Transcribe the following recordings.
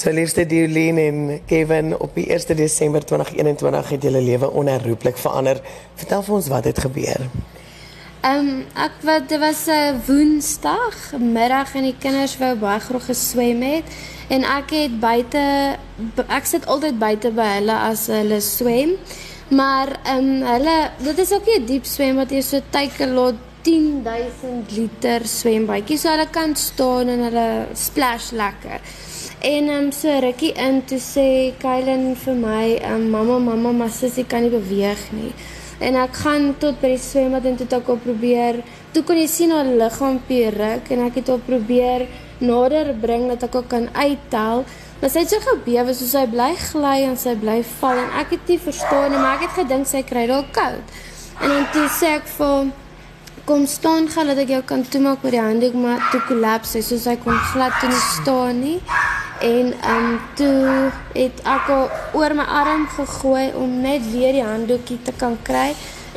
So liefste Diolene en Kevin, op die 1 Desember 2021 het julle lewe onherroepelik verander. Vertel vir ons wat het gebeur. Ehm um, ek wat dit was 'n Woensdag middag en die kinders wou baie graag geswem het en ek het buite ek sit altyd buite by hulle as hulle swem. Maar ehm um, hulle dit is ook 'n diep swem wat jy so Takealot 10000 liter swembaadjie so hulle kan staan en hulle splash lekker. En ehm um, so rukkie in toe sê Kylen vir my, ehm um, mamma mamma, maar sussie kan nie beweeg nie. En ek gaan tot by die swembad en toe ek op probeer. Toe kon jy sien haar liggaampie ruk en ek het op probeer nader bring dat ek ook kan uittel. Maar sy het so gebewe soos sy bly gly en sy bly val en ek het nie verstaan nie, maar ek het gedink sy kry dalk koud. En dan toe sê ek vir kom staan gou dat ek jou kan toemaak met die handdoek maar toe kollaps sy soos hy kon glad toe nie staan nie. En um, toe het ek oor my arm gegooi om net weer die handdoekie te kan kry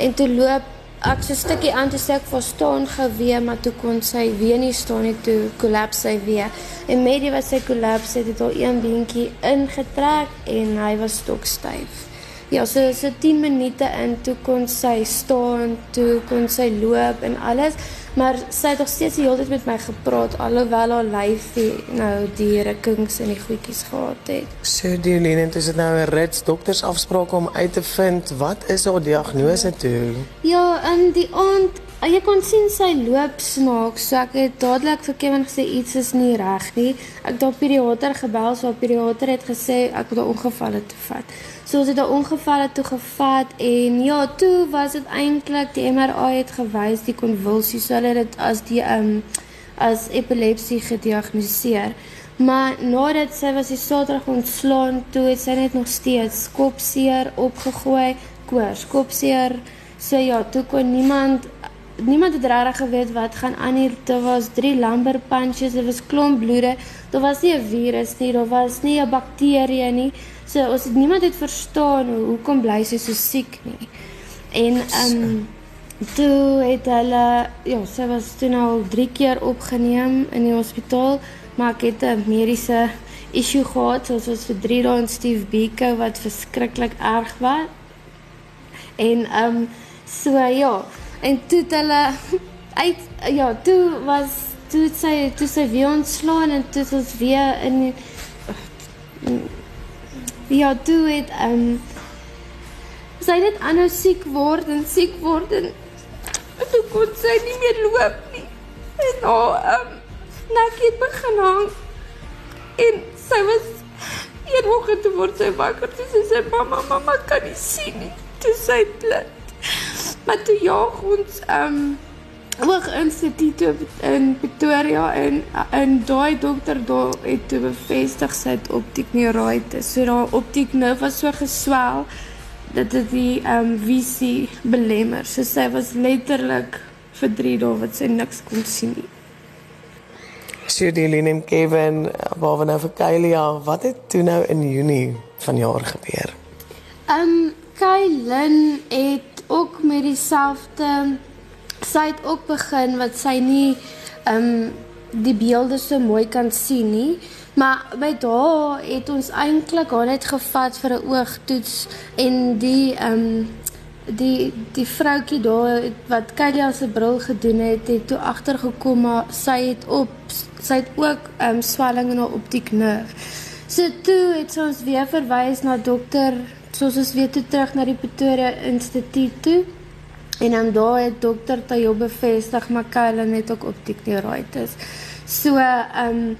en toe loop ek so 'n stukkie aan te sê ek vir staan geweer maar toe kon sy weer nie staan nie toe kollaps sy weer. En met die wat sy kollaps het, het al een beentjie ingetrek en hy was stokstyf. Ja, so so 10 minute in toe kon sy staan, toe kon sy loop en alles. Maar sy het nog steeds die hele tyd met my gepraat alhoewel haar lyfie nou die rukkings en die goedjies gehad het. So Diolene, dit is nou 'n rits doktersafspraak om uit te vind wat is haar diagnose toe? Ja, in die aand jy kon sien sy loop snaaks. So ek het dadelik vir Kevin gesê iets is nie reg nie. Ek het op pediater gebel, so op pediater het gesê ek moet 'n ongeval te vat. So ons het 'n ongeval toe gevat en ja, toe was dit eintlik die MRI het gewys die konvulsie sou hulle dit as die ehm um, as epilepsie gediagnoseer. Maar nadat sy was die Saterdag ontslaan, toe het sy net nog steeds kopseer opgegooi, koors, kopseer. So ja, toe kon niemand niemand het regtig geweet wat gaan aan hier. Daar was drie lumbar punctures, daar was klomp bloede. Daar was nie 'n virus nie, daar was nie 'n bakterie nie. So ons het niemand het verstaan hoe hoekom bly sy so siek nie. En ehm um, toe het hulle ja, sy was toe nou al 3 keer opgeneem in die hospitaal, maar ek het 'n mediese issue gehad, so ons was vir 3 dae in Steve Biko wat verskriklik erg was. En ehm um, so ja, en toe het hulle uit ja, toe was toe sy toe sy weer ontslaan en toe ons weer in Ja, toe het ehm um, sy net aanhou siek word en siek word en toe kon sy nie meer loop nie. En nou ehm um, net het begin hang. En sy was een oggend toe word sy wakker toe sy sê mamma, mamma kan nie sien nie. Toe sy blind. Maar toe jaag ons ehm um, Hoog instituut in Pretoria en in daai dokter daar het toe bevestig sy het optiek neuritis. So daai optiek nerve was so geswel dat dit die ehm um, visie belemmer. So sy was letterlik vir 3 dae wat sy niks kon sien nie. Shirley en Kevin, waar we nou vir Kylia, wat het toe nou in Junie vanjaar gebeur? Ehm um, Kylie het ook met dieselfde sy het ook begin wat sy nie ehm um, die beelde so mooi kan sien nie. Maar by daai het ons eintlik haar net gevat vir 'n oogtoets en die ehm um, die die vroutjie daar wat Kylia se bril gedoen het, het toe agtergekom maar sy het op sy het ook ehm um, swelling in haar optiek nerve. So toe het ons weer verwys na dokter soos ons weer toe terug na die Pretoria Instituut toe. En dan daar het dokter Tayo bevestig maar Kylie het ook optiek neuritis. So ehm um,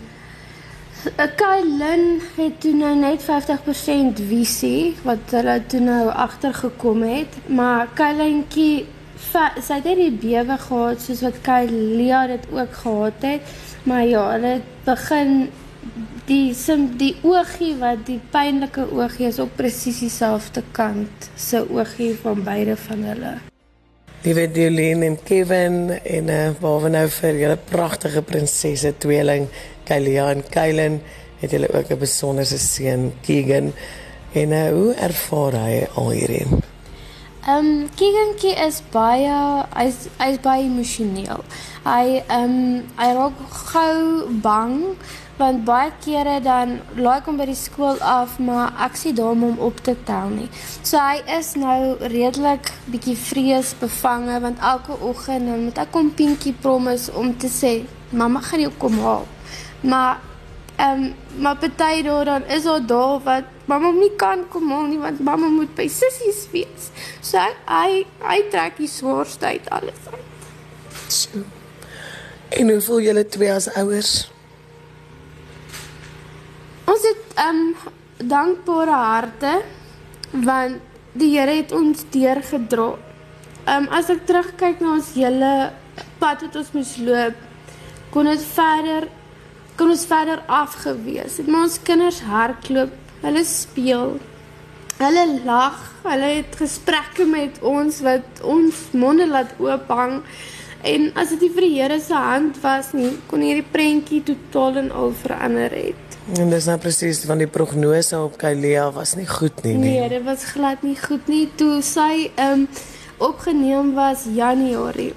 Kylie het toe nou net 50% visie wat hulle toe nou agtergekom het, maar Kylientjie sy het nie bewe gehad soos wat Kylie dit ook gehad het, maar ja, hulle het begin die sim die oogie wat die pynlike oogie is op presies dieselfde kant se oogie van beide van hulle. Liewe Diolene en Kevin en uh, waar we nou vir julle pragtige prinsesse tweeling Kylia en Kylen het julle ook 'n besonderse seun Keegan en uh, hoe ervaar hy al hierin? Ehm um, Keegan is baie hy's hy's baie emosioneel. Hy ehm um, hy raak gou bang want baie kere dan laai kom by die skool af, maar ek sien daar om hom op te tel nie. So hy is nou redelik bietjie vrees bevange want elke oggend dan moet ek hom pinkie promise om te sê, "Mamma gaan jou kom haal." Maar ehm um, maar party daar dan is daar daar wat mamma nie kan kom haal nie want mamma moet by sissies wees. So hy hy trek die swaarste uit alles uit. So. En hoe voel julle twee as ouers? Ons het ehm um, dankbare harte want die Here het ons deurgedra. Ehm um, as ek terugkyk na ons hele pad wat ons moes loop, kon dit verder kon ons verder afgewees. Het ons kinders hardloop, hulle speel, hulle lag, hulle het gesprekke met ons wat ons monde laat oop hang. En as dit nie vir die Here se hand was nie, kon hierdie prentjie totaal en al verander het. En dis nou presies van die prognose op Kylea was nie goed nie nie. Nee, dit was glad nie goed nie. Toe sy ehm um, opgeneem was Januarie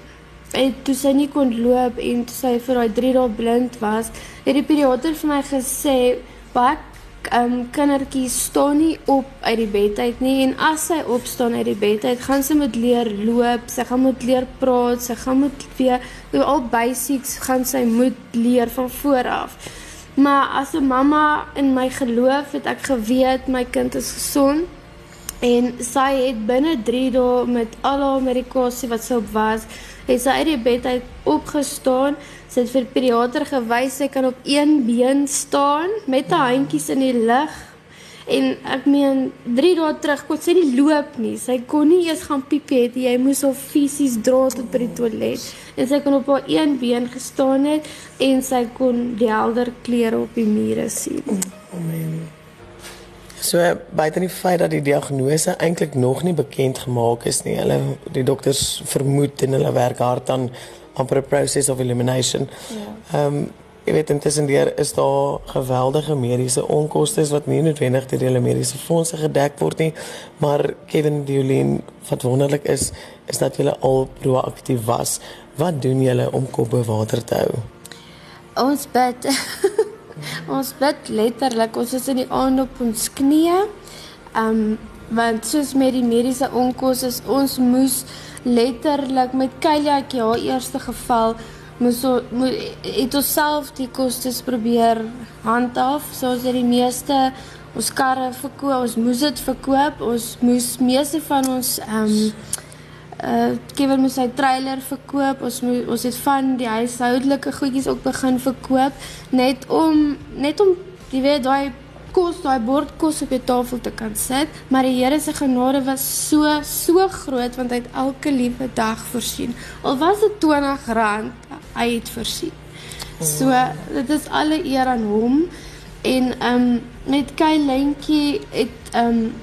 en toe sy nie kon loop en toe sy vir daai 3 dae blind was, het die pediater vir my gesê baie um, kindertjies staan nie op uit die bed uit nie en as sy opstaan uit die bed uit, gaan sy moet leer loop, sy gaan moet leer praat, sy gaan moet weer al basics gaan sy moet leer van voor af. Maar as 'n mamma in my geloof het ek geweet my kind is gesond en sy het binne 3 dae met al haar medikasie wat sy op was, het sy uit die bed uit opgestaan Sy het vir pediater gewys sy kan op een been staan met haar handjies in die lug. En ek meen 3 dae terug kon sy nie loop nie. Sy kon nie eens gaan piepie het. Jy moes haar fisies dra tot by die toilet. En sy kon op haar een been gestaan het en sy kon die helder kleure op die mure sien. Amen. So buite die feit dat die diagnose eintlik nog nie bekend gemaak is nie. Hulle die dokters vermoed en hulle werk hard aan amper 'n process of elimination. Ja. Ehm um, jy weet intussen deur is daar geweldige mediese onkoste wat nie noodwendig deur die mediese fondse gedek word nie, maar Kevin Diolien wat wonderlik is is dat jy al proaktief was. Wat doen julle om kop bo water te hou? Ons bid. ons bid letterlik. Ons is in die aand op ons knieë. Um, want soos met die mediese onkoste ons moes letterlik met Kyliaatjie haar eerste geval moes mo het ons self die kostes probeer handhaaf soos dit die meeste ons karre verkoop ons moes dit verkoop ons moes meeste van ons ehm um, uh Kevin moes sy trailer verkoop ons moes, ons het van die huishoudelike goedjies ook begin verkoop net om net om jy weet daai kos, daai bord kos op die tafel te kan sit, maar die Here se genade was so so groot want hy het elke liewe dag voorsien. Al was dit R20, hy het voorsien. So dit is alle eer aan hom en ehm um, met Kylientjie het ehm um,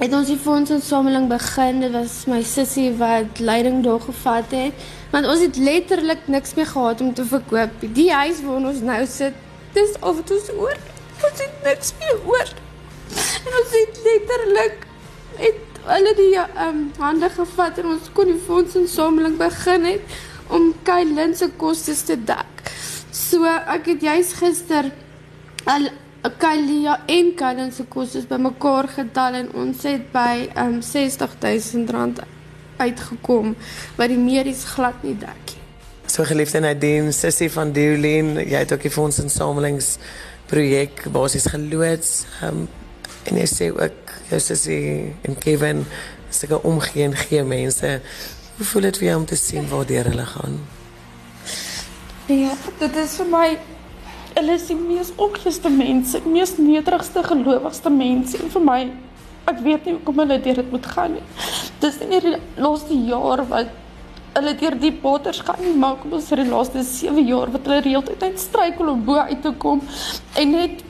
het ons die fondsinsameling begin. Dit was my sussie wat leiding daar gevat het want ons het letterlik niks meer gehad om te verkoop. Die huis waar ons nou sit, dis of dit ons oor ons het niks meer oor. En ons het letterlik het hulle die um, hande gevat en ons kon die fondsinsameling begin het om Kailin se kostes te dek. So ek het juis gister al Kailia en Kailin se kostes bymekaar getel en ons het by um, 60000 rand uitgekom wat die medies glad nie dek nie. So geliefde Nadine, sussie van Diolien, jy het ook die fondsinsamelings projek basies geloods. Um, en jy sê ook jou sussie en Kevin sulke omgee en gee mense. Hoe voel dit vir jou om te sien waar deur hulle gaan? Ja, dit is vir my hulle is die mees opgeste mense, die mees nederigste gelowigste mense en vir my ek weet nie hoekom hulle deur dit moet gaan nie. Dis nie die laaste jaar wat hulle deur die waters gaan nie maak om ons vir die laaste 7 jaar wat hulle reeltyd net struikel om bo uit te kom en net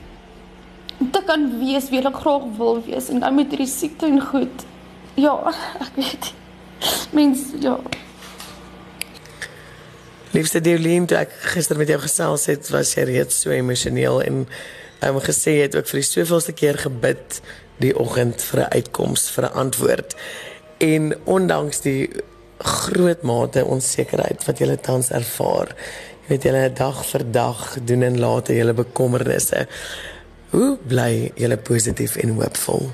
te kan wees wie hulle graag wil wees en dan met hierdie siekte en goed. Ja, ek weet. Mens ja. Liefste Deolien, toe ek gister met jou gesels het, was jy reeds so emosioneel en um, gesê jy het ook vir die soveelste keer gebid die oggend vir 'n uitkoms, vir 'n antwoord. En ondanks die groot mate onsekerheid wat jy tans ervaar. Jy weet julle dag vir dag doen en laat julle bekommernisse. Hoe bly julle positief en hoopvol?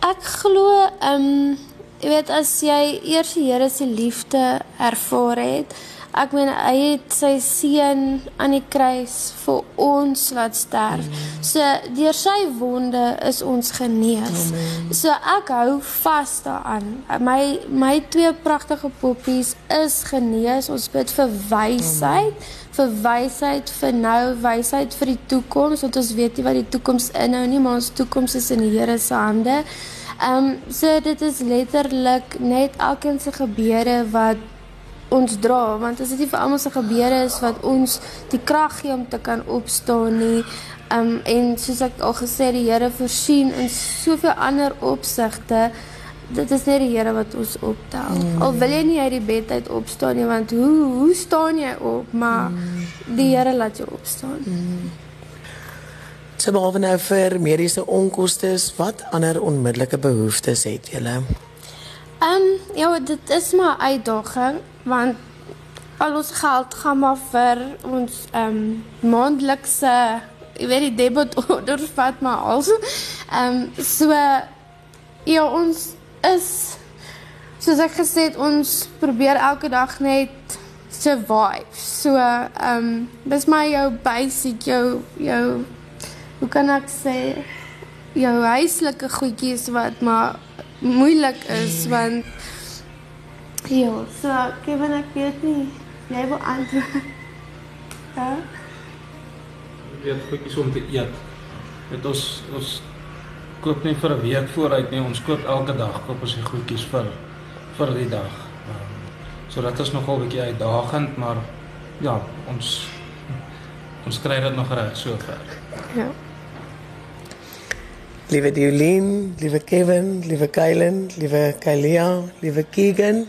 Ek glo ehm um, jy weet as jy eers die Here se liefde ervaar het, Ek meen hy het sy seun aan die kruis vir ons laat sterf. So deur sy wonde is ons genees. So ek hou vas daaraan. My my twee pragtige poppies is genees. Ons bid vir wysheid, vir wysheid vir nou, wysheid vir die toekoms want ons weet nie wat die toekoms inhou nie, maar ons toekoms is in die Here se hande. Ehm um, so dit is letterlik net elkeen se gebeure wat ons dra want as dit nie vir almal se gebeure is wat ons die krag gee om te kan opstaan nie um, en soos ek al gesê die Here voorsien in soveel ander opsigte dit is net die Here wat ons optel mm. al wil jy nie uit die bed uit opstaan nie want hoe hoe staan jy op maar mm. die Here laat jou opstaan mm. So behalwe nou vir mediese onkoste, wat ander onmiddellike behoeftes het julle? Ehm um, ja, dit is maar uitdaging want al ons geld gaan maar vir ons ehm um, maandelikse jy weet die debit order vat maar al. Ehm um, so ja ons is soos ek gesê het ons probeer elke dag net survive. So ehm um, dis maar jou basic jou jou hoe kan ek sê jou huislike goedjies wat maar moeilik is want Ja, so Kevin ek weet nie jy wil antwoord. Ja. Ek weet goedjies om te eet. Dit ons ons koop nie vir 'n week vooruit nie, ons koop elke dag koop ons die goedjies vir vir die dag. Um, so dit is nogal 'n bietjie uitdagend, maar ja, ons ons kry dit nog reg sover. Ja. Liewe Diolien, liewe Kevin, liewe Kylen, liewe Kylia, liewe Keegan.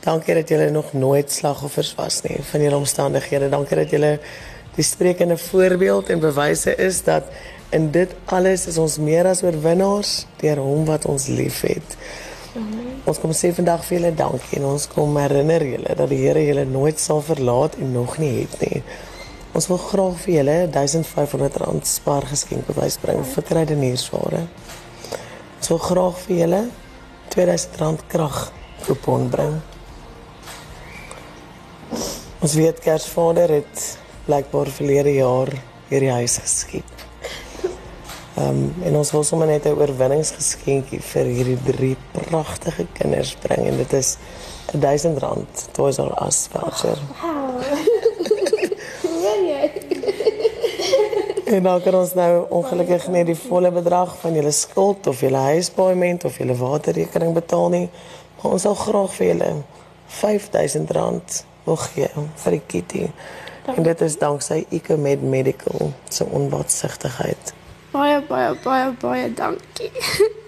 Dankie dat julle nog nooit slagoffers was nie van julle omstandighede. Dankie dat julle die sprekende voorbeeld en bewyse is dat in dit alles is ons meer as oorwinnaars deur hom wat ons liefhet. Ons kom sê vandag vir julle dankie en ons kom herinner julle dat die Here julle nooit sal verlaat en nog nie het nie. Ons wil graag vir julle R1500 spaar geskenk bewys bring vir krydeniersware. Ons wil graag vir julle R2000 krag kupon bring. Ons weet Kersvader het blykbaar verlede jaar hierdie huis geskiep. Ehm um, en ons wil sommer net 'n oorwinningsgeskenkie vir hierdie drie pragtige kinders bring en dit is R1000 Toys R Us voucher. Oh, En dan kan ons nou ongelukkig net die volle bedrag van julle skuld of julle huispaaiement of julle waterrekening betaal nie. Maar ons sal graag vir julle R5000 wil gee vir die kitty. En dit is danksy Ecomed Medical se onwatsigtigheid. Baie baie baie baie dankie.